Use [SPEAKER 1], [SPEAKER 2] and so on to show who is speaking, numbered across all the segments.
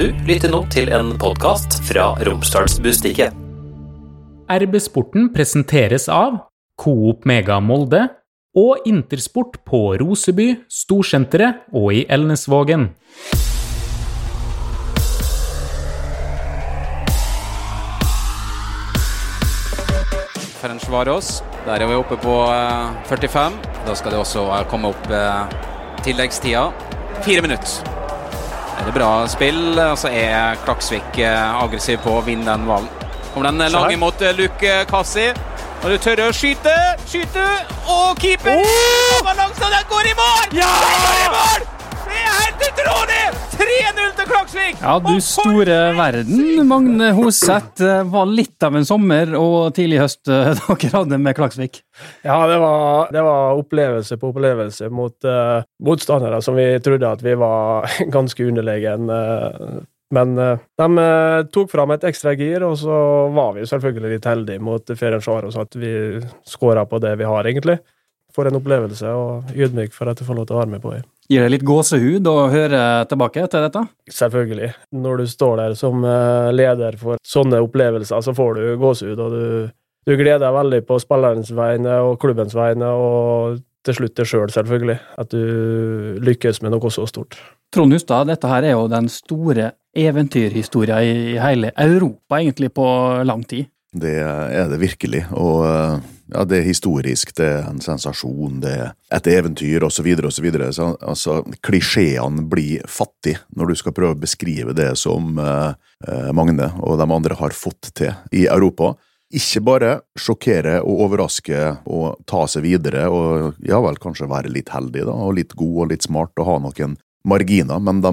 [SPEAKER 1] Du lytter nå til en podkast fra Romsdalsbustikket.
[SPEAKER 2] RB Sporten presenteres av Coop Mega Molde og Intersport på Roseby, Storsenteret og i Elnesvågen.
[SPEAKER 3] Ferencvaros. Der er vi oppe på eh, 45. Da skal det også eh, komme opp eh, tilleggstida. Fire minutter. Er det bra spill, og så er Klaksvik eh, aggressiv på å vinne den ballen. Kommer den lang lange mot eh, Luke Kassi. Og du tør å skyte, skyte, og keeper Oh! Og balansen, den går i mål! Ja! Den går i mål! Er helt utrolig! 3-0 til Klaksvik!
[SPEAKER 4] Ja, du store verden. Magne Hoseth var litt av en sommer og tidlig høst eh, dere hadde med Klaksvik.
[SPEAKER 5] Ja, det var, det var opplevelse på opplevelse mot uh, motstandere som vi trodde at vi var ganske underlegen. Uh, men de tok fram et ekstra gir, og så var vi selvfølgelig litt heldige mot Ferencvaros at vi skåra på det vi har, egentlig. For en opplevelse, og ydmyk for at jeg får lov til å være med på det.
[SPEAKER 4] Gir det litt gåsehud å høre tilbake til dette?
[SPEAKER 5] Selvfølgelig. Når du står der som eh, leder for sånne opplevelser, så får du gåsehud, og du, du gleder deg veldig på spillerens vegne og klubbens vegne, og til slutt deg sjøl, selv, selvfølgelig. At du lykkes med noe så stort.
[SPEAKER 4] Trond Hustad, dette her er jo den store eventyrhistoria i hele Europa, egentlig, på lang tid.
[SPEAKER 6] Det er det virkelig, og eh, ja, det er historisk, det er en sensasjon, det er et eventyr osv. osv. Så, altså, klisjeene blir fattige når du skal prøve å beskrive det som eh, eh, Magne og de andre har fått til i Europa. Ikke bare sjokkere og overraske og ta seg videre, og ja vel, kanskje være litt heldig da, og litt god og litt smart og ha noen marginer, men de,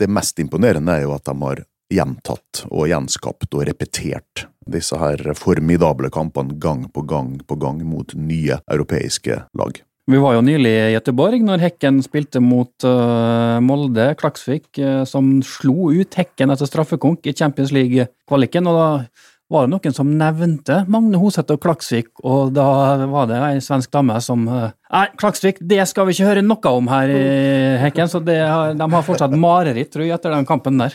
[SPEAKER 6] det mest imponerende er jo at de har gjentatt og gjenskapt og repetert disse her formidable kampene gang på gang på gang mot nye europeiske lag.
[SPEAKER 4] Vi var jo nylig i Gøteborg når Hekken spilte mot uh, Molde, Klaksvik, uh, som slo ut Hekken etter straffekonk i Champions League-kvaliken. og da var det noen som nevnte Magne Hoseth og Klaksvik, og da var det ei svensk dame som eh, Nei, Klaksvik, det skal vi ikke høre noe om her i Hekken, så det, de har fortsatt mareritt, tror jeg, etter den kampen der.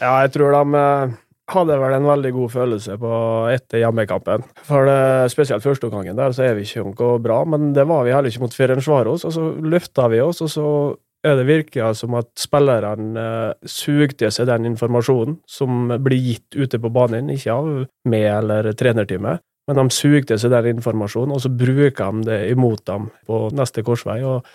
[SPEAKER 5] Ja, jeg tror de eh, hadde vel en veldig god følelse på etter hjemmekampen. For det, spesielt førsteomgangen der, så er vi ikke bra, men det var vi heller ikke mot Ferencvaros. Og så løfta vi oss, og så det virker som at spillerne eh, suger til seg den informasjonen som blir gitt ute på banen, ikke av meg eller trenerteamet. Men de suger til seg den informasjonen, og så bruker de det imot dem på neste korsvei. og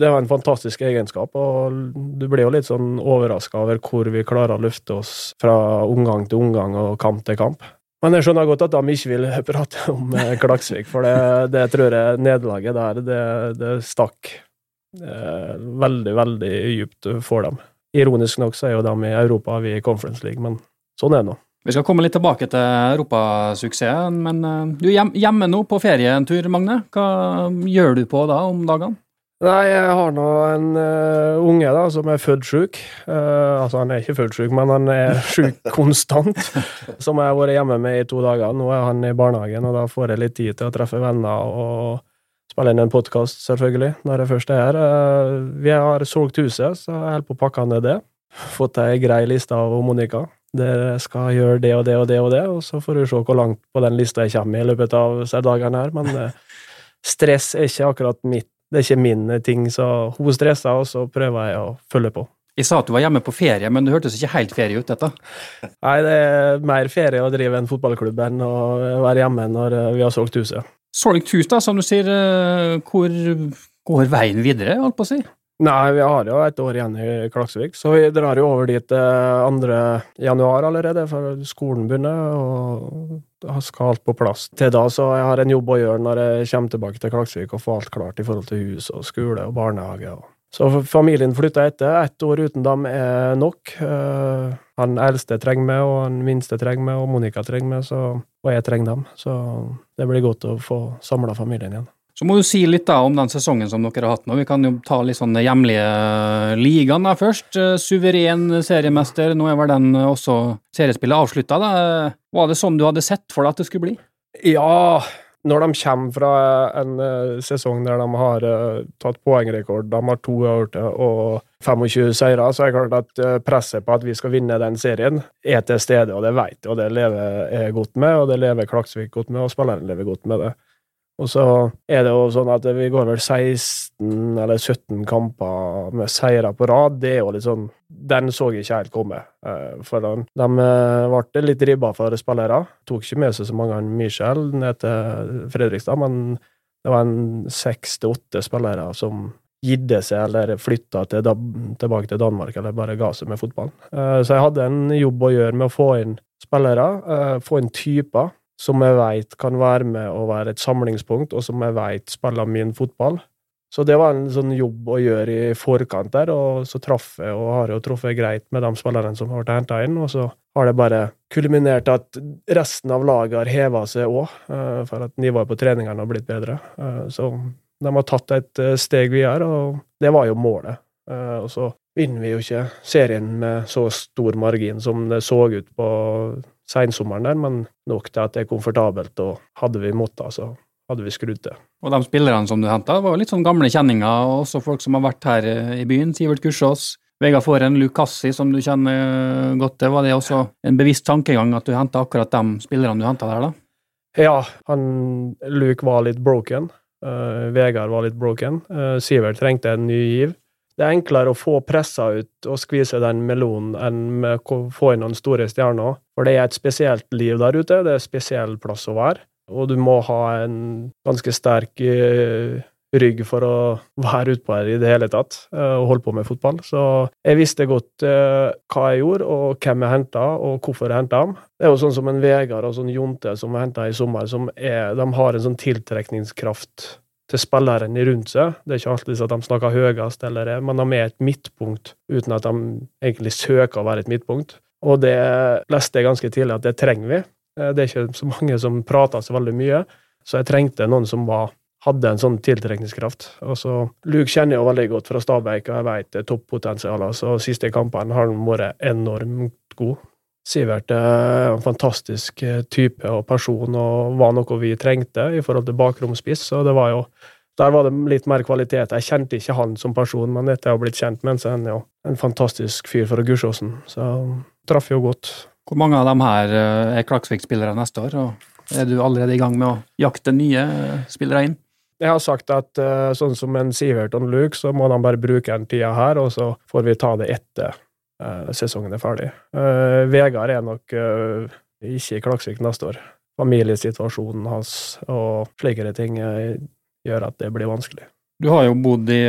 [SPEAKER 5] det var en fantastisk egenskap, og du blir jo litt sånn overraska over hvor vi klarer å løfte oss fra omgang til omgang og kamp til kamp. Men jeg skjønner godt at de ikke vil prate om eh, Klaksvik, for det, det tror jeg nederlaget der, det, det stakk veldig, veldig dypt for dem. Ironisk nok så er jo de i Europa, vi i Conference League, men sånn er det nå.
[SPEAKER 4] Vi skal komme litt tilbake til europasuksessen, men eh, du er hjemme nå på ferie en tur, Magne. Hva gjør du på da om dagene?
[SPEAKER 5] Nei, jeg har nå en uh, unge da, som er født sjuk. Uh, altså, han er ikke født sjuk, men han er sjuk konstant. Som jeg har vært hjemme med i to dager. Nå er han i barnehagen, og da får jeg litt tid til å treffe venner og spille inn en podkast, selvfølgelig, når jeg først er her. Eh, vi har solgt huset, så jeg holder på å pakke ned det. Fått ei grei liste av Monica. Dere skal gjøre det og det og det og det, og så får du se hvor langt på den lista jeg kommer i løpet av dagene her. Men eh, stress er ikke akkurat mitt det er ikke min ting, så hun stresser, og så prøver jeg å følge på.
[SPEAKER 4] Jeg sa at du var hjemme på ferie, men det hørtes ikke helt ferie ut, dette.
[SPEAKER 5] Nei, det er mer ferie å drive en fotballklubb enn å være hjemme når eh, vi har solgt huset.
[SPEAKER 4] Solgt hus, da, som du sier. eh, Hvor går veien videre, holdt på å si?
[SPEAKER 5] Nei, vi har jo et år igjen i Klaksvik, så vi drar jo over dit eh, 2. januar allerede, for skolen begynner, og da skal alt på plass. Til da så jeg har en jobb å gjøre når jeg kommer tilbake til Klaksvik og får alt klart i forhold til hus og skole og barnehage. så familien flytter etter. Ett år uten dem er nok. Eh, Han eldste trenger meg, og han minste trenger meg, og Monica trenger meg, så, og jeg trenger dem. Så det blir godt å få samla familien igjen.
[SPEAKER 4] Så må du si litt da om den sesongen som dere har hatt nå. Vi kan jo ta litt sånn hjemlige ligaen da først. Eh, Suveren seriemester, nå er vel den eh, også seriespillet avslutta. da. Var det sånn du hadde sett for deg at det skulle bli?
[SPEAKER 5] Ja, når de kommer fra en uh, sesong der de har uh, tatt poengrekord, de har to uavgjorte og 25 seire, så er det klart at uh, presset på at vi skal vinne den serien, er til stede, og det vet jeg, og det lever jeg godt med, og det lever Klaksvik godt med, og spillerne lever godt med det. Og så er det jo sånn at vi går vel 16 eller 17 kamper med seire på rad. Det er jo litt sånn Den så jeg ikke helt komme. Eh, for de, de eh, ble litt ribba for spillere. Tok ikke med seg så mange av Michel ned til Fredrikstad, men det var en seks til åtte spillere som gidde seg eller flytta til, tilbake til Danmark eller bare ga seg med fotballen. Eh, så jeg hadde en jobb å gjøre med å få inn spillere, få inn typer som jeg veit kan være med å være et samlingspunkt, og som jeg veit spiller min fotball. Så det var en sånn jobb å gjøre i forkant der, og så traff jeg, og har jo truffet greit med de spillerne som har vært henta inn, og så har det bare kulminert at resten av laget har heva seg òg, eh, for at nivået på treningene har blitt bedre. Eh, så de har tatt et eh, steg videre, og det var jo målet. Og så vinner vi jo ikke serien med så stor margin som det så ut på seinsommeren der, men nok til at det er komfortabelt. Og hadde vi måttet, så hadde vi skrudd til.
[SPEAKER 4] Og de spillerne som du henta, var litt sånn gamle kjenninger, og også folk som har vært her eh, i byen. Sivert Kursås, Vegard Foren, Lukassi, som du kjenner eh, godt til. Var det også en bevisst tankegang at du henta akkurat de spillerne du henta der, da?
[SPEAKER 5] Ja, han, Luke var litt broken. Uh, Vegard var litt broken. Uh, Sivert trengte en ny giv det er enklere å få pressa ut og skvise den melonen enn å få inn noen store stjerner. For det er et spesielt liv der ute, det er spesiell plass å være. Og du må ha en ganske sterk uh, rygg for å være utpå her i det hele tatt uh, og holde på med fotball. Så jeg visste godt uh, hva jeg gjorde, og hvem jeg henta, og hvorfor jeg henta dem. Det er jo sånn som en Vegard og sånn Jonte som jeg henta i sommer, som er, de har en sånn tiltrekningskraft til spillerne rundt seg. Det er ikke alltid at de snakker høyest, eller, men de er et midtpunkt uten at de egentlig søker å være et midtpunkt. Og det leste jeg ganske tidlig at det trenger vi. Eh, det er ikke så mange som prater så veldig mye, så jeg trengte noen som var, hadde en sånn tiltrekningskraft. Og så, Luke kjenner jeg jo veldig godt fra Stabæk, og jeg vet det er toppotensial. Så siste kampene har han vært enormt god. Sivert er en fantastisk eh, type og person og var noe vi trengte i forhold til bakromspiss. og det var jo der var det litt mer kvalitet. Jeg kjente ikke han som person, men etter har ha blitt kjent med ham, så er han jo en fantastisk fyr fra Gursåsen. Så traff jo godt.
[SPEAKER 4] Hvor mange av dem her eh, er Klaksvik-spillere neste år, og er du allerede i gang med å jakte nye eh, spillere inn?
[SPEAKER 5] Jeg har sagt at sånn som en Sivert og en Luke, så må de bare bruke den tida her, og så får vi ta det etter sesongen er ferdig. Uh, Vegard er nok uh, ikke i Klaksvik neste år. Familiesituasjonen hans og slikere ting gjør at det blir vanskelig.
[SPEAKER 4] Du har jo bodd i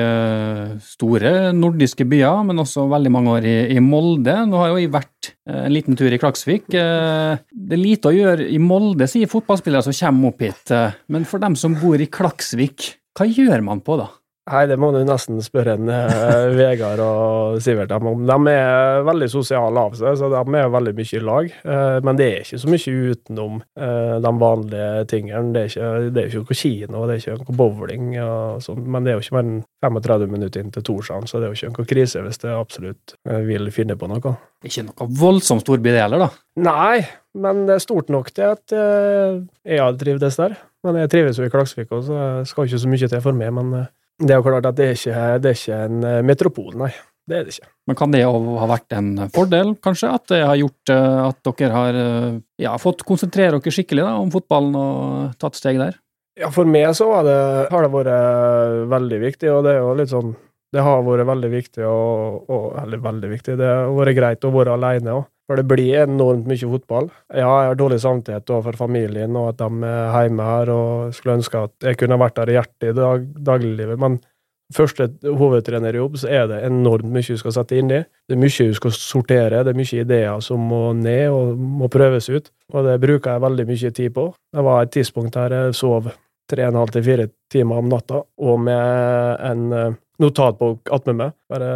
[SPEAKER 4] store nordiske byer, men også veldig mange år i, i Molde. Nå har jo jeg vært en liten tur i Klaksvik. Det er lite å gjøre i Molde, sier fotballspillere som kommer opp hit. Men for dem som bor i Klaksvik, hva gjør man på da?
[SPEAKER 5] Nei, det må du nesten spørre en uh, Vegard og Sivert om. De er veldig sosiale av seg, så de er veldig mye i lag. Uh, men det er ikke så mye utenom uh, de vanlige tingene. Det er ikke, det er ikke noe kino, det er ikke noe bowling og sånt. Men det er jo ikke mer enn 35 minutter inn til Torshavn, så det er jo ikke noe krise hvis det absolutt vil finne på noe.
[SPEAKER 4] Ikke noe voldsomt storby det heller, da?
[SPEAKER 5] Nei, men det er stort nok til at jeg hadde trivdes der. Men jeg trives jo i Klaksvik òg, så skal ikke så mye til for meg. men det er jo klart at det er ikke, det er ikke en eh, metropol, nei. Det er det ikke.
[SPEAKER 4] Men kan det ha vært en fordel, kanskje? At det har gjort eh, at dere har eh, ja, fått konsentrere dere skikkelig da, om fotballen og tatt steg der?
[SPEAKER 5] Ja, for meg så det, har det vært veldig viktig, og det er jo litt sånn Det har vært veldig viktig, og, og Eller veldig viktig, det har vært greit å være alene òg. For det blir enormt mye fotball. Ja, jeg har dårlig samvittighet overfor familien og at de er hjemme her, og skulle ønske at jeg kunne vært der i hjertet i dag, dagliglivet. Men første hovedtrenerjobb så er det enormt mye du skal sette inn i. Det er mye du skal sortere, det er mye ideer som må ned og må prøves ut. Og det bruker jeg veldig mye tid på. Det var et tidspunkt der jeg sov tre og en halv til fire timer om natta, og med en eh, notatbok attmed meg. Bare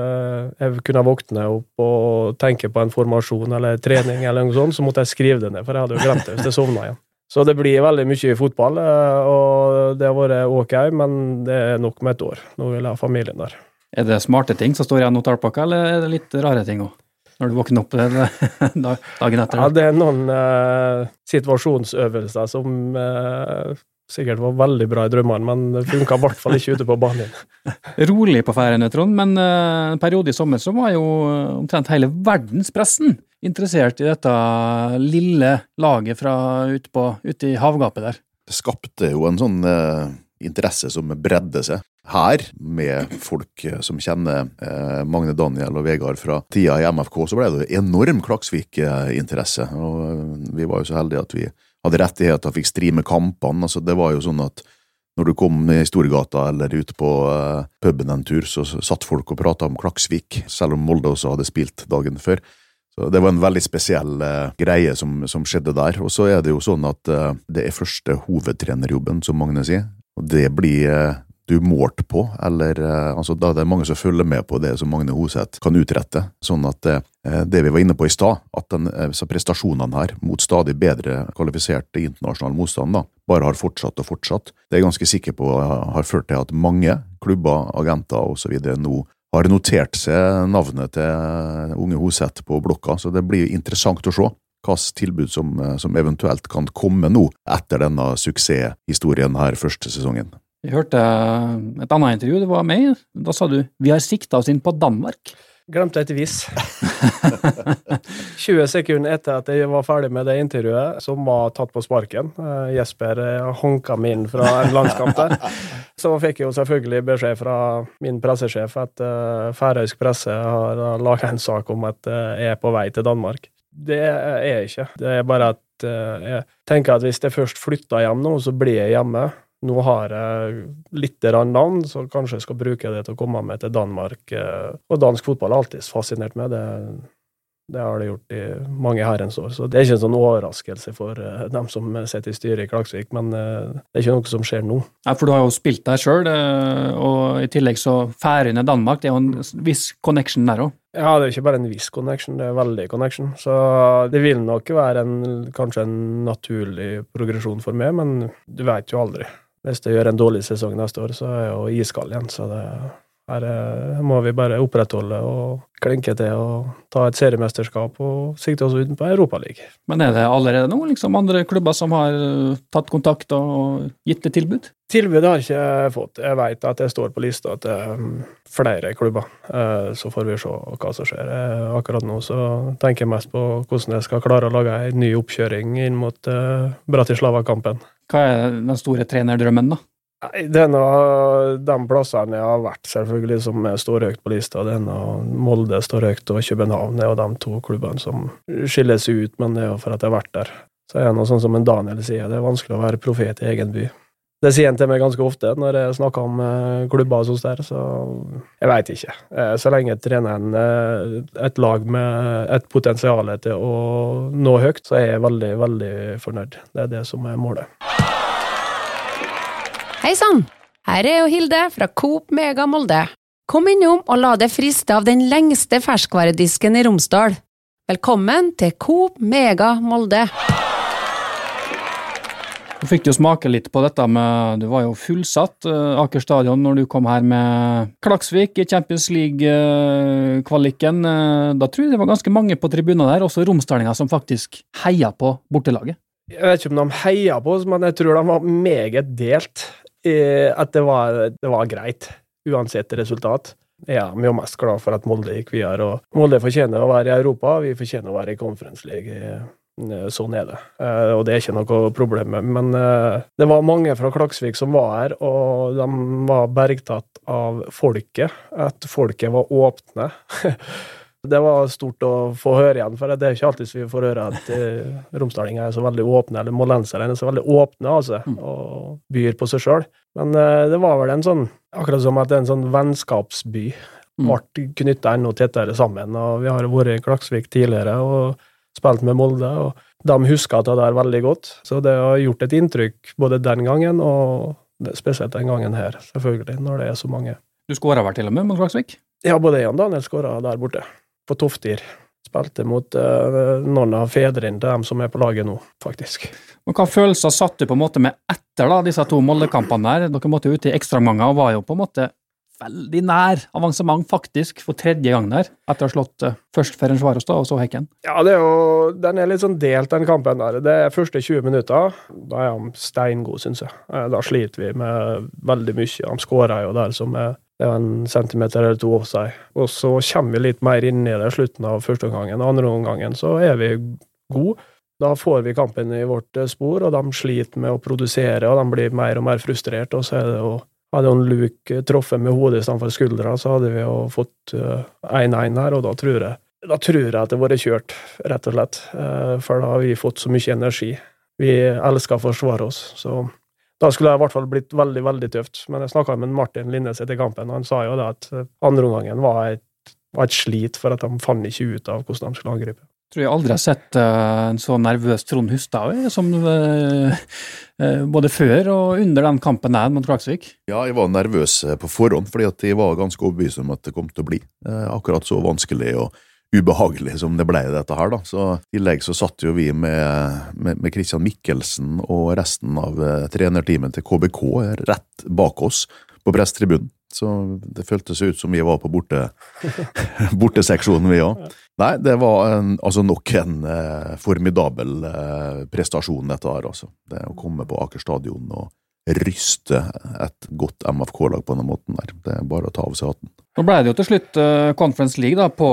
[SPEAKER 5] jeg kunne våkne opp og tenke på en formasjon eller trening, eller noe sånt, så måtte jeg skrive det ned, for jeg hadde jo glemt det hvis jeg sovna igjen. Så det blir veldig mye fotball, eh, og det har vært ok, men det er nok med et år. Nå vil jeg ha familien der.
[SPEAKER 4] Er det smarte ting som står i notatboka, eller er det litt rare ting òg? Når du våkner opp dagen etter?
[SPEAKER 5] Ja, det er noen eh, situasjonsøvelser som uh, sikkert var veldig bra i drømmene, men det funka i hvert fall ikke ute på banen.
[SPEAKER 4] Rolig på feriene, Trond, men uh, en periode i sommer så var jo uh, omtrent hele verdenspressen interessert i dette lille laget fra ute, på, ute i havgapet der.
[SPEAKER 6] Det skapte jo en sånn eh, interesse som bredde seg. Her, med folk som kjenner eh, Magne Daniel og Vegard fra tida i MFK, så ble det enorm Klaksvik-interesse. Og Vi var jo så heldige at vi hadde rettigheter, fikk streame kampene. altså Det var jo sånn at når du kom i Storgata eller ute på uh, puben en tur, så satt folk og prata om Klaksvik, selv om Molde også hadde spilt dagen før. Så Det var en veldig spesiell uh, greie som, som, skjedde der. Og så er det jo sånn at uh, det er første hovedtrenerjobben, som Magne sier. Og det blir du målt på, eller altså, da er mange som følger med på det som Magne Hoseth kan utrette. Sånn at det vi var inne på i stad, at den, prestasjonene her mot stadig bedre kvalifiserte internasjonal motstand bare har fortsatt og fortsatt. Det er jeg ganske sikker på har ført til at mange klubber, agenter osv. nå har notert seg navnet til unge Hoseth på blokka, så det blir interessant å se hvilket tilbud som, som, eventuelt kan komme nå etter denne suksesshistorien her første sesongen.
[SPEAKER 4] Jeg hørte et annet intervju, det var meg. Da sa du vi har sikta oss inn på Danmark.
[SPEAKER 5] Glemte et vis. 20 sekunder etter at jeg var ferdig med det intervjuet, som var tatt på sparken. Uh, Jesper uh, honka meg inn fra en landskamp der. Så fikk jeg jo selvfølgelig beskjed fra min pressesjef at færøysk presse har laga en sak om at jeg er på vei til Danmark. Det er jeg ikke. Det er bare at jeg tenker at hvis jeg først flytter hjem nå, så blir jeg hjemme. Nå har jeg litt navn, så kanskje jeg skal bruke det til å komme meg til Danmark. Eh, og dansk fotball har alltid fascinert meg. Det, det har det gjort i mange herrens år. Så det er ikke en sånn overraskelse for uh, dem som sitter i styret i Klaksvik, men uh, det er ikke noe som skjer nå.
[SPEAKER 4] Ja, For du har jo spilt der sjøl, og i tillegg så Færøyene-Danmark, det er jo en viss connection der òg?
[SPEAKER 5] Ja, det er ikke bare en viss connection, det er veldig connection. Så det vil nok være en, kanskje en naturlig progresjon for meg, men du vet jo aldri. Hvis det gjør en dårlig sesong neste år, så er jeg jo iskald igjen. Så det, her må vi bare opprettholde og klinke til og ta et seriemesterskap og sikte oss utenpå på Europaligaen.
[SPEAKER 4] Men er det allerede nå liksom andre klubber som har uh, tatt kontakt og gitt et tilbud?
[SPEAKER 5] Tilbud har jeg ikke fått. Jeg vet at jeg står på lista til um, flere klubber. Så får vi se hva som skjer. Akkurat nå så tenker jeg mest på hvordan jeg skal klare å lage en ny oppkjøring inn mot Bratislava-kampen.
[SPEAKER 4] Hva er den store trenerdrømmen, da?
[SPEAKER 5] Er noe, de plassene jeg har vært, selvfølgelig, som står høyt på lista. Det noe, Molde står høyt, og København er jo de to klubbene som skiller seg ut, men det er jo for at jeg har vært der. Så er det noe sånn som en Daniel sier, det er vanskelig å være profet i egen by. Det sier han til meg ganske ofte når jeg snakker om eh, klubber og sånt der, så jeg veit ikke. Eh, så lenge treneren en et lag med et potensial til å nå høyt, så er jeg veldig, veldig fornøyd. Det er det som er målet.
[SPEAKER 7] Hei sann! Her er jo Hilde fra Coop Mega Molde. Kom innom og la deg friste av den lengste ferskvaredisken i Romsdal. Velkommen til Coop Mega Molde.
[SPEAKER 4] Du fikk jo smake litt på dette med Du var jo fullsatt uh, Aker stadion når du kom her med Klaksvik i Champions League-kvaliken. Uh, da tror jeg det var ganske mange på tribunen der, også romsdalinger, som faktisk heia på bortelaget.
[SPEAKER 5] Jeg vet ikke om de heia på oss, men jeg tror de var meget delt. At det var, det var greit, uansett resultat. Ja, vi er mest glad for at Molde gikk videre. og Molde fortjener å være i Europa, vi fortjener å være i Conference Eh, sånn er det, eh, og det er ikke noe problem. Men eh, det var mange fra Klaksvik som var her, og de var bergtatt av folket. At folket var åpne. Det var stort å få høre igjen, for det er ikke alltid vi får høre at romsdalinger er så veldig åpne, eller mollensere er så veldig åpne altså, og byr på seg sjøl. Men det var vel en sånn Akkurat som at det er en sånn vennskapsby. Mm. Ble knytta enda tettere sammen. og Vi har vært i Klaksvik tidligere. og spilt med Molde, og de husker det der veldig godt. Så det har gjort et inntrykk både den gangen og spesielt den gangen her, selvfølgelig, når det er så mange.
[SPEAKER 4] Du skåra vel til og med mot Klaksvik?
[SPEAKER 5] Ja, både jeg og Daniel skåra der borte, på Toftir. Spilte mot uh, noen av fedrene til dem som er på laget nå, faktisk.
[SPEAKER 4] Men Hva følelser satt du på en måte med etter da, disse to Molde-kampene? der? Dere måtte ut i ekstraomganger og var jo på en måte veldig nær avansement, faktisk, for tredje gang der. Etter å ha slått uh, først Ferencvaros, og så Hekken.
[SPEAKER 5] Ja, det er jo, den er litt sånn delt, den kampen der. Det er første 20 minutter. Da er de steingode, syns jeg. Eh, Da sliter vi med veldig mye. De skårer jo der som er det er en centimeter eller to offside. Og så kommer vi litt mer inn i det i slutten av første omgangen. Andre omgangen så er vi gode. Da får vi kampen i vårt eh, spor, og de sliter med å produsere, og de blir mer og mer frustrert. Og så er det jo Hadde jo en Luke truffet med hodet istedenfor skuldra, så hadde vi jo fått eh, 1-1 her, og da tror jeg da tror jeg at det har vært kjørt, rett og slett. Eh, For da har vi fått så mye energi. Vi elsker å forsvare oss, så da skulle det i hvert fall blitt veldig, veldig tøft. Men jeg snakka med Martin Linnes etter kampen, og han sa jo det at eh, andreomgangen var, et- var et slit, for at de fant ikke ut av hvordan de skulle angripe.
[SPEAKER 4] Tror jeg aldri har sett eh, en så nervøs Trond Hustad eh, som både før og under den kampen der mot Klaksvik.
[SPEAKER 6] Ja, jeg var nervøs på forhånd, fordi at jeg var ganske overbevist om at det kom til å bli akkurat så vanskelig og ubehagelig som det ble dette her, da. Så i tillegg så satt jo vi med, med, med Christian Mikkelsen og resten av eh, trenerteamet til KBK rett bak oss på presstribunen. Så det føltes ut som vi var på borte, borteseksjonen, vi òg. Nei, det var en, altså nok en eh, formidabel eh, prestasjon, dette her, altså. Det å komme på Aker stadion og ryste et godt MFK-lag på den måten der. Det er bare å ta av seg hatten.
[SPEAKER 4] Nå ble det jo til slutt eh, Conference League da, på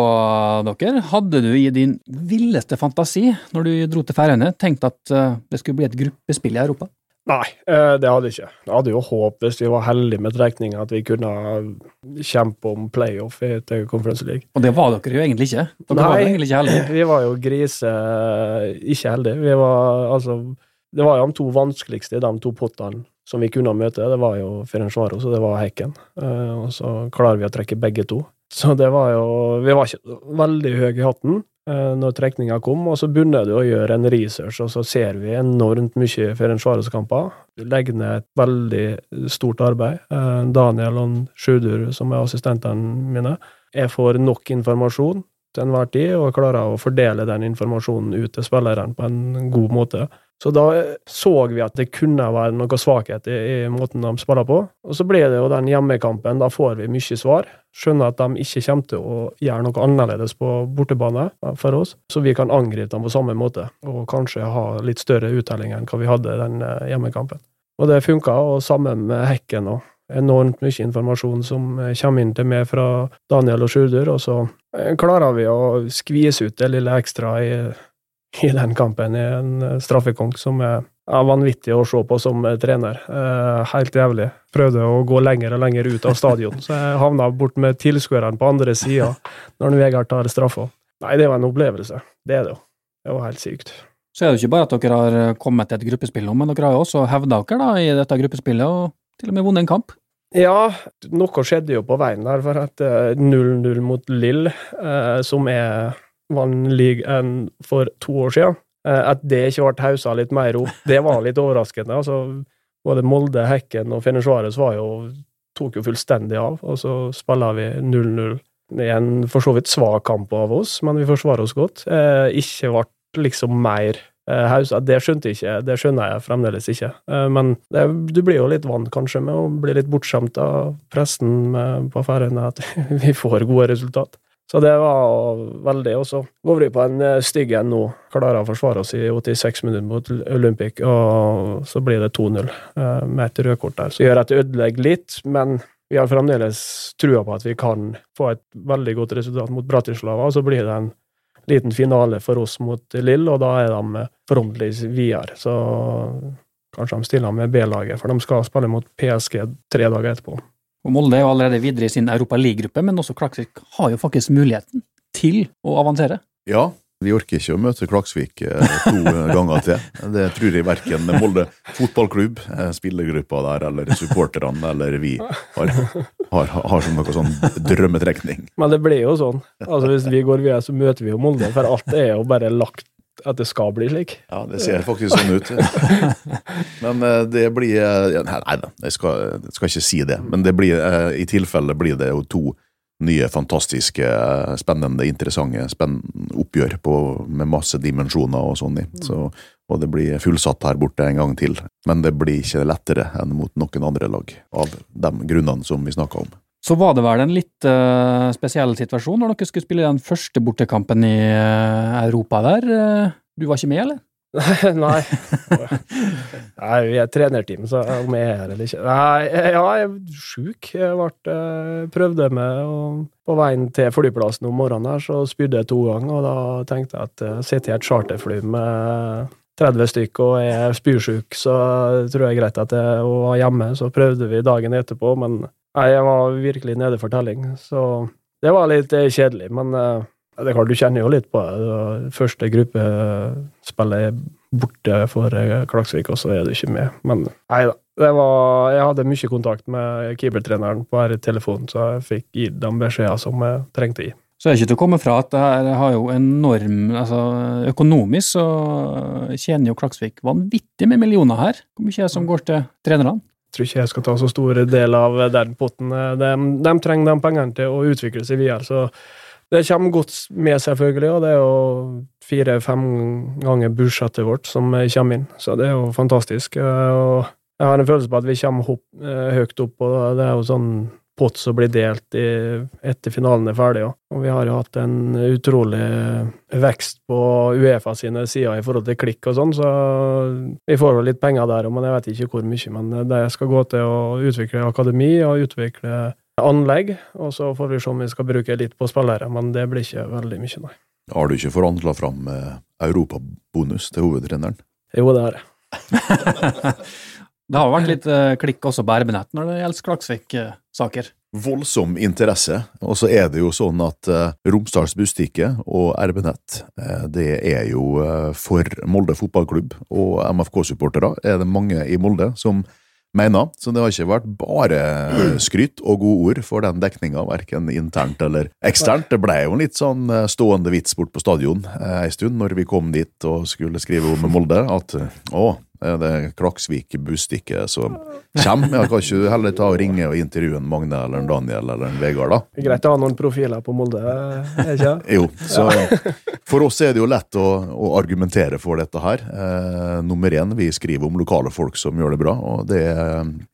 [SPEAKER 4] dere. Hadde du i din villeste fantasi, når du dro til Færøyene, tenkt at eh, det skulle bli et gruppespill i Europa?
[SPEAKER 5] Nei, eh, det hadde jeg ikke. Jeg hadde jo håp, hvis vi var heldige med trekninga, at vi kunne kjempe om playoff i- Conference League.
[SPEAKER 4] Og det var dere jo egentlig ikke. Dere var jo egentlig ikke heldige.
[SPEAKER 5] vi var jo grise ikke heldige. Vi var altså Det var jo de to vanskeligste i de to pottene som vi kunne møte. Det var jo Ferencvaros og det var Hekken. Eh, Og så klarer vi å trekke begge to. Så det var jo Vi var ikke veldig høye i hatten eh, når trekninga kom, og så begynner du å gjøre en research, og så ser vi enormt mye Ferencvaros-kamper. Du legger ned et veldig stort arbeid. Eh, Daniel og Sjudur, som er assistentene mine, jeg får nok informasjon til enhver tid, og klarer å fordele den informasjonen ut til spillerne på en god måte. Så da så vi at det kunne være noe svakhet i, i måten de spiller på. Og så ble det jo den hjemmekampen, da får vi mye svar. Skjønner at de ikke kommer til å gjøre noe annerledes på bortebane for oss, så vi kan angripe dem på samme måte, og kanskje ha litt større uttelling enn hva vi hadde den eh, hjemmekampen. Og det funka, og sammen med Hekken òg enormt mye informasjon som eh, kommer inn til meg fra Daniel og Sjurdur, og så eh, klarer vi å skvise ut det lille ekstra i, i den kampen i en eh, straffekonk som er vanvittig å se på som eh, trener. Eh, helt jævlig. Prøvde å gå lenger og lenger ut av stadion, så jeg havna bort med tilskuerne på andre sida når Vegard tar straffa. Nei, det var en opplevelse. Det er det jo. Det var helt sykt.
[SPEAKER 4] Så er det jo ikke bare at dere har kommet til et gruppespill nå, men dere har jo også hevda dere da i dette gruppespillet, og til og med vunnet en kamp.
[SPEAKER 5] Ja, noe skjedde jo på veien der, for at eh, 0-0 mot Lill, som er vant ligaen for to år siden, eh, at det ikke ble haussa litt mer opp, det var litt overraskende. altså Både Molde, Hekken og Fenersvares var jo tok jo fullstendig av, og så spiller vi 0-0. Det er en for så vidt svak kamp av oss, men vi forsvarer oss godt. Eh, ikke ble liksom mer eh, hausa. Det skjønte jeg ikke, det skjønner jeg fremdeles ikke. Men det, du blir jo litt vant kanskje med å bli litt bortskjemt av pressen på Færøyene, at vi får gode resultat. Så det var veldig. Og så går vi på en eh, stygg en nå. Klarer å forsvare oss i 86 minutter mot Olympic, og så blir det 2-0 eh, med et rødkort der. Så gjør at det ødelegger litt, men vi har fremdeles trua på at vi kan få et veldig godt resultat mot Bratislava, og så blir det en liten finale for oss mot Lill, og da er de forhåpentligvis videre. Så kanskje de stiller med B-laget, for de skal spille mot PSG tre dager etterpå.
[SPEAKER 4] Og Molde er jo allerede videre i sin Europa League-gruppe, men også Klaksvik har jo faktisk muligheten til å avansere.
[SPEAKER 6] Ja, vi orker ikke å møte Klaksvik eh, to ganger til. Det tror jeg verken Molde fotballklubb, eh, spillergruppa der, eller supporterne eller vi har, har, har som noe sånn drømmetrekning.
[SPEAKER 5] Men det blir jo sånn. Altså Hvis vi går videre, så møter vi jo Molde, for alt er jo bare lagt at det skal bli slik.
[SPEAKER 6] Ja, det ser faktisk sånn ut. Men eh, det blir eh, Nei da, jeg skal, jeg skal ikke si det. Men det blir, eh, i tilfelle blir det jo to nye, fantastiske, spennende, interessante spennende oppgjør på, med masse dimensjoner og sånn i. Så, og det blir fullsatt her borte en gang til. Men det blir ikke lettere enn mot noen andre lag, av de grunnene som vi snakka om.
[SPEAKER 4] Så var det vel en litt uh, spesiell situasjon når dere skulle spille den første bortekampen i uh, Europa der. Uh, du var ikke med, eller?
[SPEAKER 5] Nei. Nei, vi er trenerteam, så om jeg er her eller ikke Nei, ja, jeg er sjuk. Jeg ble, prøvde med, på veien til flyplassen om morgenen her, så spydde jeg to ganger, og da tenkte jeg at jeg sitter i et charterfly med 30 stykker og er spysjuk, så tror jeg er greit at jeg var hjemme. Så prøvde vi dagen etterpå, men Nei, jeg var virkelig nede for telling, så det var litt eh, kjedelig. Men uh, det er klart, du kjenner jo litt på det. det første gruppespillet er borte for uh, Klaksvik, og så er du ikke med. Men nei da. Var, jeg hadde mye kontakt med keepertreneren på her telefonen, så jeg fikk gitt de beskjeder som jeg trengte å gi.
[SPEAKER 4] Så er ikke til å komme fra at det her har jo enorm altså Økonomisk så tjener jo Klaksvik vanvittig med millioner her. Hvor mye er det som går til trenerne?
[SPEAKER 5] Tror ikke jeg skal ta så stor del av den potten. De, de trenger de pengene til å utvikle seg videre. så det kommer godt med, selvfølgelig, og det er jo fire-fem ganger budsjettet vårt som kommer inn, så det er jo fantastisk. Og jeg har en følelse på at vi kommer eh, høyt opp, og det er jo sånn pott som blir delt i, etter finalen er ferdig. Og vi har jo hatt en utrolig vekst på Uefa sine sider i forhold til klikk og sånn, så vi får jo litt penger der men jeg vet ikke hvor mye. Men det skal gå til å utvikle akademi og utvikle anlegg, og så får vi se om vi skal bruke litt på spillere, men det blir ikke veldig mye, nei.
[SPEAKER 6] Har du ikke forhandla fram eh, europabonus til hovedtreneren?
[SPEAKER 5] Jo, det har jeg.
[SPEAKER 4] det har vært litt uh, klikk også på RB-nett når det gjelder Klaksvik-saker.
[SPEAKER 6] Voldsom interesse. Og så er det jo sånn at uh, Romsdals Bustikke og RB-nett, uh, det er jo for Molde fotballklubb og MFK-supportere er det mange i Molde som mener. Så det har ikke vært bare skryt og gode ord for den dekninga, verken internt eller eksternt. Det ble jo en litt sånn stående vits bort på stadion ei stund, når vi kom dit og skulle skrive om Molde, at å, er det Klaksvik Bustikke som kommer? Ja, kan ikke du heller ta og ringe og intervjue en Magne eller en Daniel eller en Vegard, da?
[SPEAKER 5] Det er greit å ha noen profiler på Molde, er ikke
[SPEAKER 6] Jo. Så for oss er det jo lett å, å argumentere for dette her. Eh, nummer én, vi skriver om lokale folk som gjør det bra, og det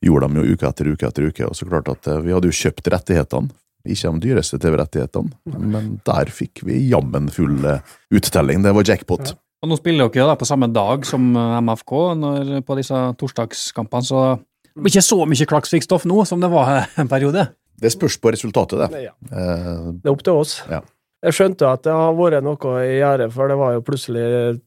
[SPEAKER 6] gjorde de jo uke etter uke etter uke. Og så klart at eh, vi hadde jo kjøpt rettighetene. Ikke de dyreste TV-rettighetene, men der fikk vi jammen full eh, uttelling. Det var jackpot. Ja.
[SPEAKER 4] Og Nå spiller dere da på samme dag som eh, MFK når, på disse torsdagskampene, så det blir ikke så mye Klaksvik-stoff nå som det var en periode.
[SPEAKER 6] Det spørs på resultatet, det.
[SPEAKER 5] Ja. Eh, det er opp til oss. Ja. Jeg skjønte at det har vært noe i gjære, for det var jo plutselig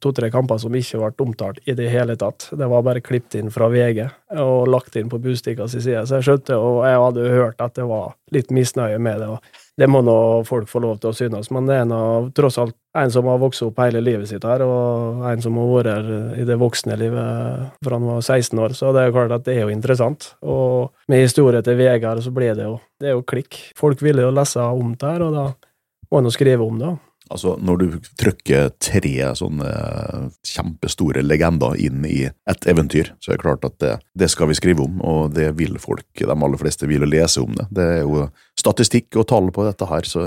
[SPEAKER 5] to-tre kamper som ikke ble omtalt i det hele tatt. Det var bare klippet inn fra VG og lagt inn på Bustikkas side, så jeg skjønte, og jeg hadde hørt at det var litt misnøye med det. og det må nå folk få lov til å synes, men det er nå tross alt en som har vokst opp hele livet sitt her, og en som har vært her i det voksne livet fra han var 16 år, så det er jo klart at det er jo interessant. Og med historien til Vegard så blir det jo det er jo klikk. Folk ville jo lese om det her, og da må en jo skrive om det.
[SPEAKER 6] Altså, når du trykker tre sånne kjempestore legender inn i et eventyr, så er det klart at det, det, skal vi skrive om, og det vil folk, de aller fleste, vil lese om det. Det er jo statistikk og tall på dette her, så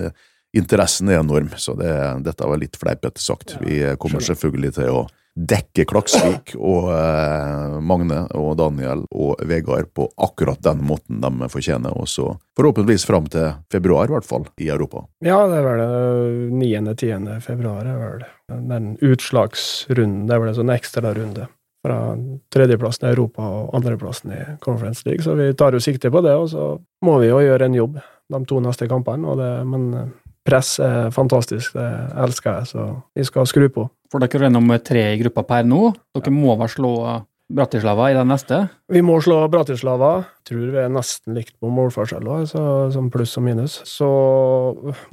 [SPEAKER 6] interessen er enorm. Så det, dette var litt fleipete sagt. Vi kommer selvfølgelig til å dekke Klaksvik og eh, Magne og Daniel og Vegard på akkurat den måten de fortjener, og så forhåpentligvis fram til februar, i hvert fall, i Europa.
[SPEAKER 5] Ja, det er vel det 9.-10. februar, er vel den utslagsrunden. Det er vel en sånn ekstrarunde fra tredjeplassen i Europa og andreplassen i Conference League, så vi tar jo sikte på det, og så må vi jo gjøre en jobb de to neste kampene, det, men press er fantastisk, det elsker jeg, så vi skal skru på.
[SPEAKER 4] For dere er nummer tre i gruppa per nå. Dere må vel slå Bratislava i den neste?
[SPEAKER 5] Vi må slå Bratislava. Jeg tror vi er nesten likt på målforskjell, som pluss og minus. Så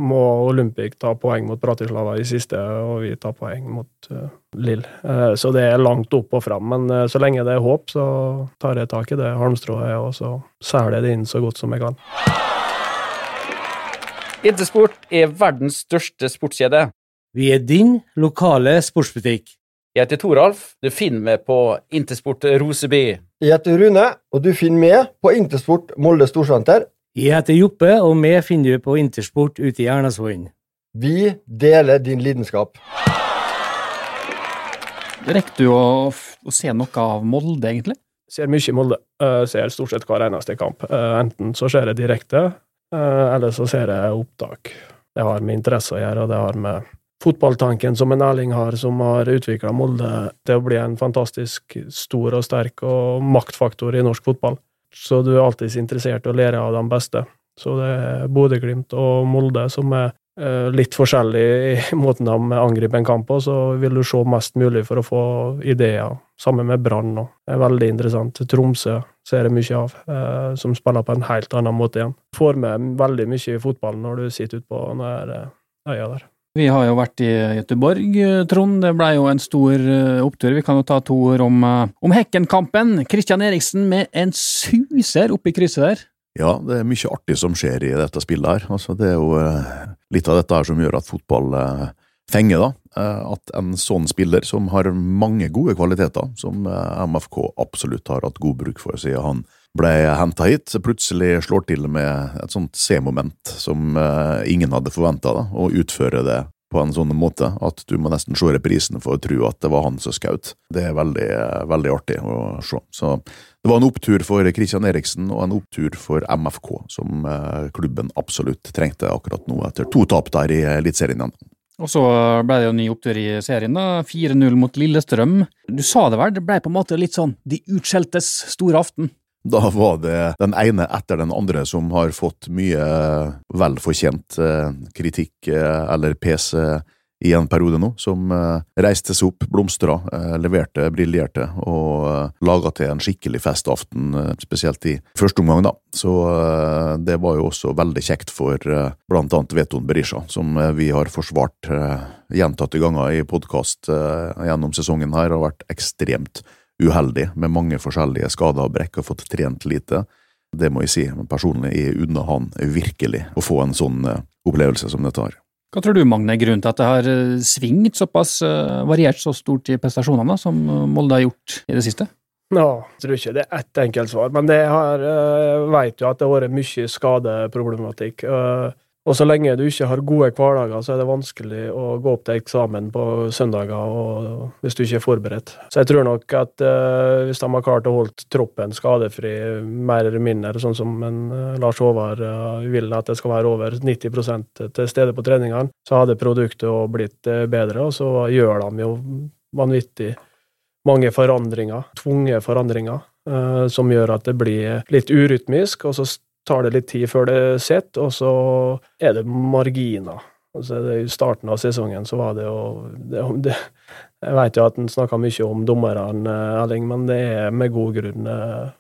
[SPEAKER 5] må Olympic ta poeng mot Bratislava i siste, og vi tar poeng mot uh, Lill. Uh, så det er langt opp og fram. Men uh, så lenge det er håp, så tar jeg tak i det halmstrået, og så selger jeg det inn så godt som jeg kan.
[SPEAKER 8] Intersport er verdens største sportskjede.
[SPEAKER 9] Vi er din lokale sportsbutikk.
[SPEAKER 8] Jeg heter Toralf. Du finner meg på Intersport Roseby.
[SPEAKER 10] Jeg heter Rune, og du finner meg på Intersport Molde Storsenter.
[SPEAKER 9] Jeg heter Joppe, og vi finner du på Intersport ute i Ernasvollen.
[SPEAKER 10] Vi deler din lidenskap.
[SPEAKER 4] Rekker du å, å, se noe av Molde, egentlig?
[SPEAKER 5] Ser mye i Molde. Uh, ser stort sett hver eneste kamp. Uh, enten så ser jeg direkte, Eh, Ellers så ser jeg opptak. Det har med interesse å gjøre, og det har med fotballtanken som en Erling har, som har utvikla Molde til å bli en fantastisk stor og sterk og maktfaktor i norsk fotball. Så du er alltid interessert i å lære av de beste. Så det er Bodø-Glimt og Molde som er litt forskjellig i måten de angriper en kamp på, så vil du se mest mulig for å få ideer. Sammen med Brann òg. Det er veldig interessant. Tromsø ser jeg mye av, eh, som spiller på en helt annen måte igjen. Får med veldig mye i fotballen når du sitter ute på denne øya der.
[SPEAKER 4] Vi har jo vært i Göteborg, eh, Trond. Det ble jo en stor eh, opptur. Vi kan jo ta to ord om, eh, om Hekken-kampen. Kristian Eriksen med en suser oppi krysset der.
[SPEAKER 6] Ja, det er mye artig som skjer i dette spillet her. Altså, det er jo eh, litt av dette her som gjør at fotball eh, fenger, da. Eh, at en sånn spiller, som har mange gode kvaliteter, som eh, MFK absolutt har hatt god bruk for siden han ble henta hit, plutselig slår til med et sånt C-moment som ingen hadde forventa, og utfører det på en sånn måte at du må nesten se reprisen for å tro at det var han som skjøt. Det er veldig, eh, veldig artig å se. Så det var en opptur for Christian Eriksen og en opptur for MFK, som eh, klubben absolutt trengte akkurat nå, etter to tap der i Eliteserien.
[SPEAKER 4] Og så ble det jo ny opptur i serien, da. 4-0 mot Lillestrøm. Du sa det vel, det ble på en måte litt sånn de utskjeltes store aften.
[SPEAKER 6] Da var det den ene etter den andre som har fått mye velfortjent eh, kritikk eh, eller eh, i en periode nå, som eh, reiste seg opp, blomstra, eh, leverte, briljerte og eh, laga til en skikkelig festaften, eh, spesielt i første omgang, da. Så eh, det var jo også veldig kjekt for eh, blant annet Veton Berisha, som eh, vi har forsvart eh, gjentatte ganger i podkast gjennom sesongen her, og vært ekstremt uheldig med mange forskjellige skader og brekk og fått trent lite. Det må jeg si, men personlig jeg unner han virkelig å få en sånn eh, opplevelse som dette har.
[SPEAKER 4] Hva tror du, Magne, er grunnen til at det har eh, svingt såpass, eh, variert så stort i prestasjonene da, som Molde har gjort i det siste?
[SPEAKER 5] Ja, jeg tror ikke det er ett enkelt svar, men det her jeg vet jo at det har vært mye skadeproblematikk. eh, Og så lenge du ikke har gode hverdager, så er det vanskelig å gå opp til eksamen på søndager hvis du ikke er forberedt. Så jeg tror nok at eh, hvis de har klart å holde troppen skadefri mer eller mindre, sånn som en, eh, Lars Håvard eh, vil at det skal være over 90% til stede på treningene, så hadde produktet blitt eh, bedre, og så gjør de jo vanvittig mange forandringer, tvungne forandringer, eh, som gjør at det blir litt urytmisk, og så tar det litt tid før det sitter, og så er det marginer. Altså, I starten av sesongen så var det jo det, det, Jeg vet jo at en snakker mye om dommerne, Elling, men det er med god grunn. for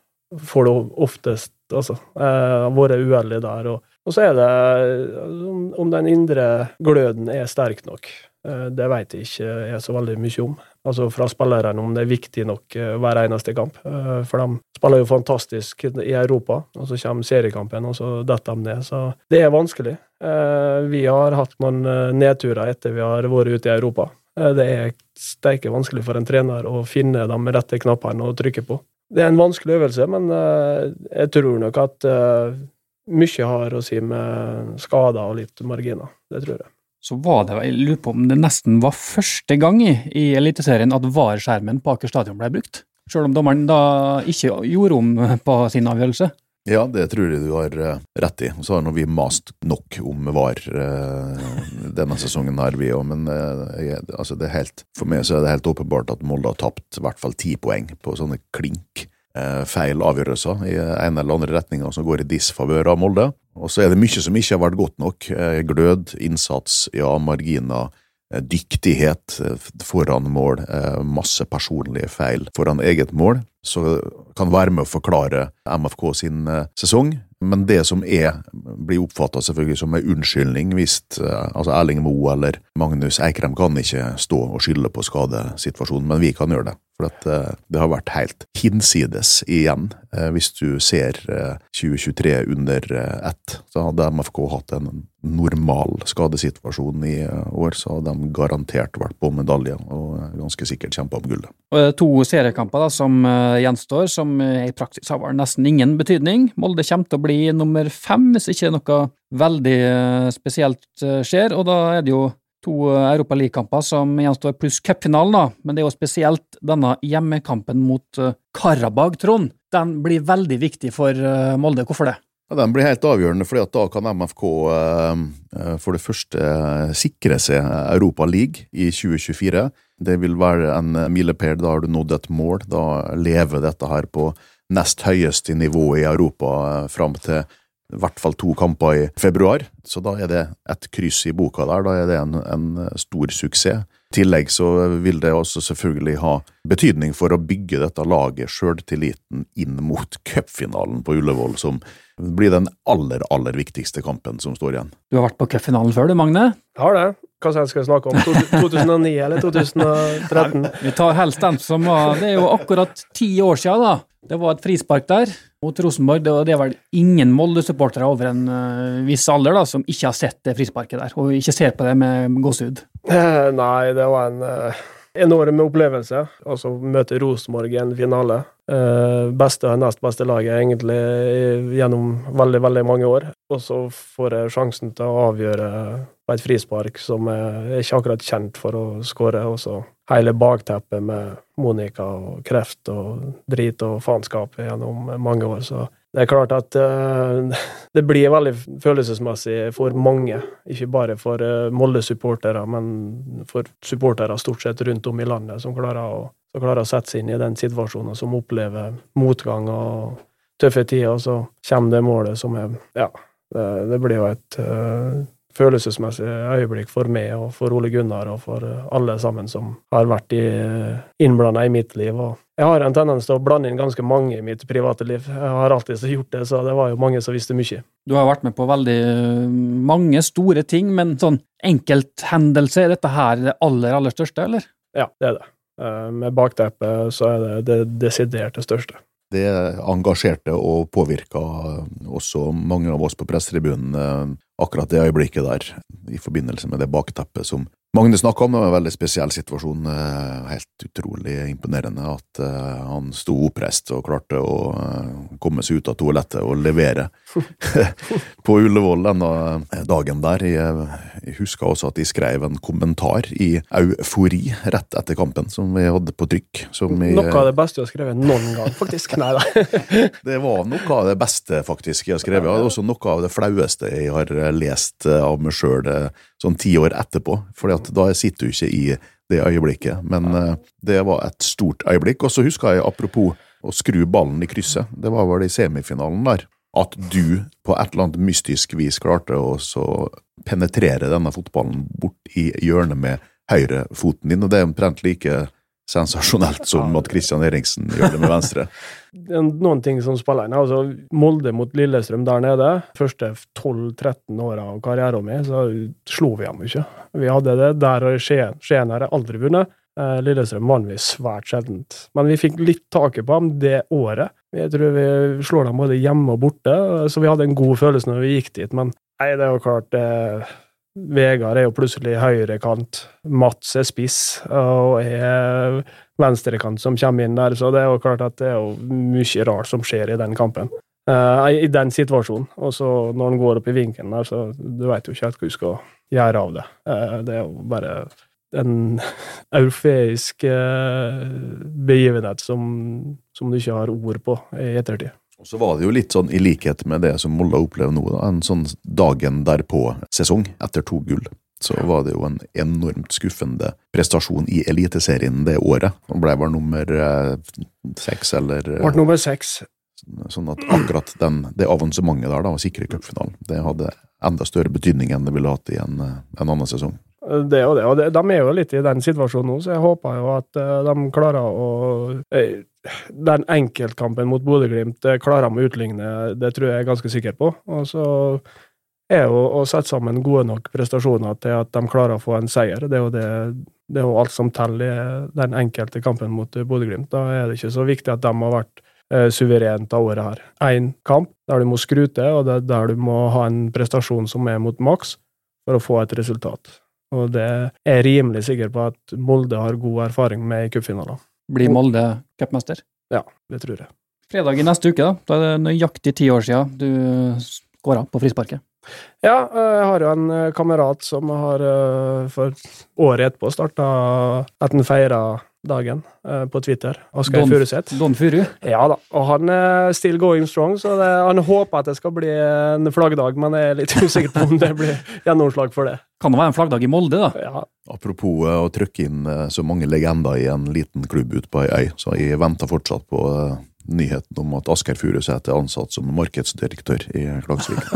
[SPEAKER 5] Får det oftest, altså. Jeg har vært uheldig der. Og, og så er det eh, om, om den indre gløden er sterk nok. Eh, Det vet jeg ikke er så veldig mye om. Altså fra spillerne om det er viktig nok eh, hver eneste kamp. Eh, For de spiller jo fantastisk i Europa, og så kommer seriekampen, og så detter de ned. Så det er vanskelig. Eh, Vi har hatt noen nedturer etter vi har vært ute i Europa. Det er steike vanskelig for en trener å finne de rette knappene å trykke på. Det er en vanskelig øvelse, men jeg tror nok at mye har å si med skader og litt marginer. Det tror jeg.
[SPEAKER 4] Så var det, jeg lurer på om det nesten var første gang i, i Eliteserien at VAR-skjermen på Aker stadion ble brukt. Selv om dommeren da ikke gjorde om på sin avgjørelse.
[SPEAKER 6] Ja, det tror jeg du har eh, rett i. Og så har nå vi mast nok om VAR eh, denne sesongen her, vi òg. Men eh, jeg, altså det er helt, for meg så er det helt åpenbart at Molde har tapt i hvert fall ti poeng på sånne klink feil avgjørelser i en eller andre retninger som går i disfavør av Molde. Og så er det mye som ikke har vært godt nok. Eh, glød, innsats, ja, marginer. eh, Dyktighet eh, foran mål, eh, masse personlige feil foran eget mål, så kan være med å forklare MFK sin eh, sesong. Men det som er, blir oppfatta selvfølgelig som en unnskyldning hvis eh, altså Erling Moe eller Magnus Eikrem kan ikke stå og skylde på skadesituasjonen, men vi kan gjøre det. For eh, det har vært helt hinsides igjen. Eh, Hvis du ser eh, 2023 under ett, så hadde MFK hatt en normal skadesituasjon i eh, år, så hadde de garantert vært på medalje og eh, ganske sikkert kjempa om gullet.
[SPEAKER 4] To seriekamper da, som eh, gjenstår, som i praksis har nesten ingen betydning. Molde kommer til å bli nummer fem hvis ikke noe veldig spesielt skjer, og da er det jo to europaligakamper som gjenstår, pluss cupfinalen, da. Men det er jo spesielt denne hjemmekampen mot Karabag, Trond. Den blir veldig viktig for Molde. Hvorfor det?
[SPEAKER 6] Ja, Den blir helt avgjørende, at da kan MFK eh, eh, for det første eh, sikre seg Europa League i 2024. Det vil være en milepæl. Da har du nådd et mål. Da lever dette her på nest høyeste nivå i Europa fram til i hvert fall to kamper i februar. Så da er det et kryss i boka der. Da er det en, en stor suksess. I tillegg så vil det også selvfølgelig ha betydning for å bygge dette laget, sjøltilliten, inn mot cupfinalen på Ullevål, som blir den aller, aller viktigste kampen som står igjen.
[SPEAKER 4] Du har vært på cupfinalen før du, Magne?
[SPEAKER 5] Jeg har det. Hva skal jeg snakke om? 2009 eller 2013?
[SPEAKER 4] Vi tar helst den som var Det er jo akkurat ti år siden, da. Det var et frispark der mot Rosenborg. Det, er vel ingen Molde-supportere over en eh, viss alder da, som ikke har sett det frisparket der, og ikke ser på det med gåsehud.
[SPEAKER 5] Eh, Nei, det var en eh, enorm opplevelse. Altså møte Rosenborg i en finale. Eh, beste og nest beste laget egentlig gjennom veldig, veldig mange år. Og så får jeg sjansen til å avgjøre på et frispark som er ikke akkurat kjent for å skåre. Og så hele bakteppet med Monica og kreft og drit og faenskap gjennom mange år. Så det er klart at uh, det blir veldig følelsesmessig for mange. Ikke bare for uh, Molde-supportere, men for supportere stort sett rundt om i landet som klarer å, som klarer å sette seg inn i den situasjonen, som opplever motgang og tøffe tider, og så kommer det målet som er Ja, det, det blir jo et eh, følelsesmessig øyeblikk for meg og for Ole Gunnar og for eh, alle sammen som har vært i, innblanda i mitt liv. Og jeg har en tendens til å blande inn ganske mange i mitt private liv. Jeg har alltid gjort det, så det var jo mange som visste mye.
[SPEAKER 4] Du har vært med på veldig eh, mange store ting, men sånn enkelthendelse, er dette her det aller, aller største, eller?
[SPEAKER 5] Ja, det er det. Eh, Med bakteppet så er det det desidert det største.
[SPEAKER 6] Det engasjerte og påvirka også mange av oss på pressetribunen eh, akkurat det øyeblikket der, i forbindelse med det bakteppet som Magne snakka om. Det var en veldig spesiell situasjon. eh, Helt utrolig imponerende at eh, han sto oppreist og klarte å eh, komme seg ut av toalettet og levere på Ullevål denne dagen der. Jeg, jeg husker også at de skrev en kommentar i eufori rett etter kampen, som vi hadde på trykk. Som jeg,
[SPEAKER 5] Noe av det beste jeg har skrevet noen gang, faktisk. Nei da.
[SPEAKER 6] det var noe av det beste faktisk jeg har skrevet, og også noe av det flaueste jeg har lest eh, av meg sjøl sånn ti år etterpå, at da sitter du ikke i det øyeblikket. Men eh, det var et stort øyeblikk. Og så husker jeg, apropos å skru ballen i krysset, det var vel i semifinalen der, at du på et eller annet mystisk vis klarte å så penetrere denne fotballen bort i hjørnet med høyrefoten din, og det er omtrent like sensasjonelt som at Christian Eriksen gjør det med venstre.
[SPEAKER 5] Det er noen ting som spiller inn. Altså, Molde mot Lillestrøm der nede, første 12-13 åra av karrieren min, så slo vi dem ikke. Vi hadde det der og i Skien. Skien har jeg aldri vunnet. Eh, Lillestrøm vant vi svært sjeldent. Men vi fikk litt taket på dem det året. Jeg tror vi slår dem både hjemme og borte, så vi hadde en god følelse når vi gikk dit. Men nei, det er jo klart eh, Vegard er jo plutselig høyrekant. Mats er spiss og er venstrekant som kommer inn der, så det er jo klart at det er jo mye rart som skjer i den kampen. Eh, I den situasjonen. Og så når han går opp i vinkelen der, så du veit jo ikke helt hva du skal gjøre av det. Eh, det er jo bare en europeisk eh, begivenhet som, som du ikke har ord på i ettertid.
[SPEAKER 6] Og så var det jo litt sånn i likhet med det som Molde opplever nå, da, en sånn dagen derpå-sesong, etter to gull. Så var det jo en enormt skuffende prestasjon i Eliteserien det året. Han ble vel nummer eh, seks, eller eh,
[SPEAKER 5] Ble nummer seks.
[SPEAKER 6] Sånn at akkurat den, det avansementet der, da, å sikre cupfinalen, det hadde enda større betydning enn det ville hatt i en, eh, en annen sesong.
[SPEAKER 5] Det og det, og de er jo litt i den situasjonen nå, så jeg håper jo at de klarer å Den enkeltkampen mot Bodø-Glimt klarer de å utligne, det tror jeg er ganske sikker på. Og så er jo å sette sammen gode nok prestasjoner til at de klarer å få en seier. Det er jo, det, det er jo alt som teller i den enkelte kampen mot Bodø-Glimt. Da er det ikke så viktig at de har vært eh, suverent av året her. Én kamp der du må skrute, og det er der du må ha en prestasjon som er mot maks for å få et resultat. Og det er jeg rimelig sikker på at Molde har god erfaring med i cupfinaler.
[SPEAKER 4] Blir Molde cupmester?
[SPEAKER 5] Ja, det tror jeg.
[SPEAKER 4] Fredag i neste uke, da. Da er det nøyaktig ti år siden du skåra på frisparket.
[SPEAKER 5] Ja, jeg har jo en eh, kamerat som har eh, for året etterpå starta at han feira dagen eh, på Twitter. Asgeir
[SPEAKER 4] Don-
[SPEAKER 5] Furuseth.
[SPEAKER 4] Don Furu.
[SPEAKER 5] Ja da, og han er still going strong, så det, han håper at det skal bli en flaggdag, men jeg er litt usikker på om det blir gjennomslag for det.
[SPEAKER 4] Kan det være en flaggdag i Molde, da?
[SPEAKER 5] Ja,
[SPEAKER 6] Apropos eh, å trykke inn eh, så mange legender i en liten klubb ute på ei øy, så jeg venter fortsatt på eh, nyheten om at Asgeir Furuseth er ansatt som markedsdirektør i Klagsvik.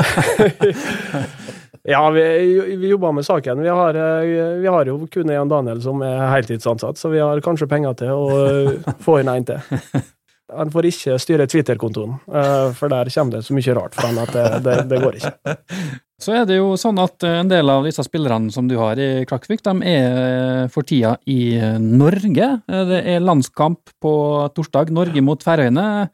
[SPEAKER 5] ja vi, vi jobber med saken. Vi har, eh, vi har jo kun Jan Daniel som er heltidsansatt, så vi har kanskje penger til å eh, få inn en til. Han får ikke styre Twitter-kontoen, eh, for der kommer det så mye rart fra han at det, det, det går ikke.
[SPEAKER 4] Så er det jo sånn at en del av disse spillerne som du har i Klaksvik, de er for tida i Norge. Det er landskamp på torsdag, Norge mot Færøyene.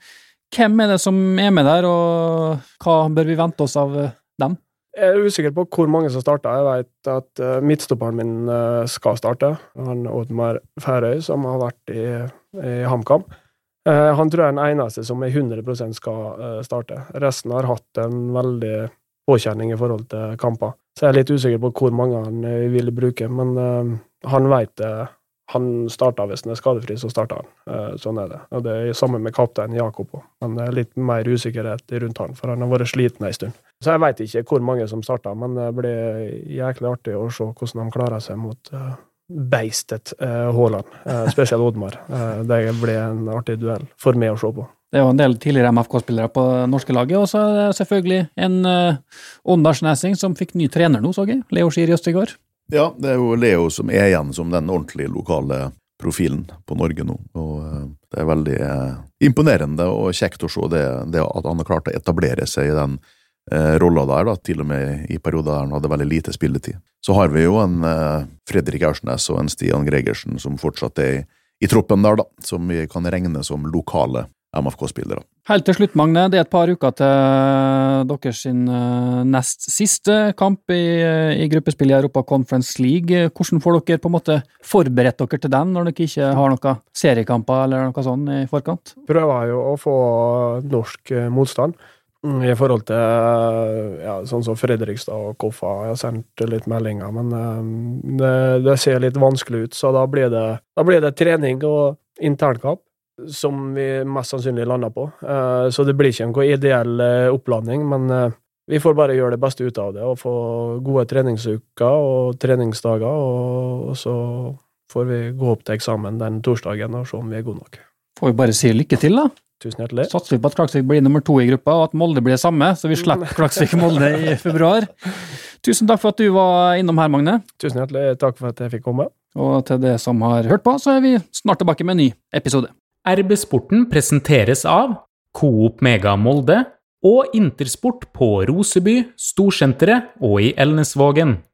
[SPEAKER 4] Hvem er det som er med der, og hva bør vi vente oss av dem?
[SPEAKER 5] Jeg er usikker på hvor mange som starta. Jeg vet at uh, midtstopperen min eh, skal starte. Han Oddmar Færøy, som har vært i, i HamKam. Eh, han tror jeg er den eneste som er 100 skal eh, starte. Resten har hatt en veldig påkjenning i forhold til kamper. Så jeg er litt usikker på hvor mange han eh, vil bruke, men eh, han veit det. Han starta hvis han er skadefri, så starter han. Eh, sånn er det. Og det er sammen med kaptein Jakob òg, men det er litt mer usikkerhet rundt han, for han har vært sliten ei stund. Så jeg veit ikke hvor mange som starta, men det blir jæklig artig å se hvordan de klarer seg mot uh, beistet eh, Haaland, spesielt Oddmar. Eh, det blir en artig duell for meg å se på.
[SPEAKER 4] Det er jo en del tidligere MFK-spillere på norske laget, og så er det selvfølgelig en uh, Åndalsnesing som fikk ny trener nå, så jeg. Leo Skiri Østegård.
[SPEAKER 6] Ja, det er jo Leo som er igjen som den ordentlige lokale profilen på Norge nå. Og eh, det er veldig eh, imponerende og kjekt å se det, det at han har klart å etablere seg i den eh, rolla der, da, til og med i perioder der han hadde veldig lite spilletid. Så har vi jo en eh, Fredrik Aursnes og en Stian Gregersen som fortsatt er i, i troppen der, da, som vi kan regne som lokale MFK-spillere.
[SPEAKER 4] Helt til slutt, Magne, det er et par uker til deres eh, nest siste kamp i, eh, i gruppespill i Europa Conference League. Hvordan får dere på en måte forberedt dere til den, når dere ikke har noen seriekamper eller noe sånt i forkant?
[SPEAKER 5] Prøver jo å få norsk eh, motstand. mm, I forhold til eh, ja, sånn som Fredrikstad og Koffa. Jeg har sendt litt meldinger, men eh, det, det ser litt vanskelig ut. Så da blir det, da blir det trening og internkamp som vi mest sannsynlig lander på. Eh, Så det blir ikke en ideell eh, oppladning, men eh, vi får bare gjøre det beste ut av det og få gode treningsuker og treningsdager, og, og så får vi gå opp til eksamen den torsdagen og se om vi er gode nok.
[SPEAKER 4] Får vi bare si lykke til, da.
[SPEAKER 5] Tusen hjertelig.
[SPEAKER 4] Satser vi på at Klaksvik blir nummer to i gruppa, og at Molde blir det samme, så vi slipper Klaksvik-Molde i februar. Tusen takk for at du var innom her, Magne.
[SPEAKER 5] Tusen hjertelig takk for at jeg fikk komme.
[SPEAKER 4] Og til det som har hørt på, så er vi snart tilbake med en ny episode.
[SPEAKER 2] RB Sporten presenteres av Coop Mega Molde og Intersport på Roseby, Storsenteret og i Elnesvågen.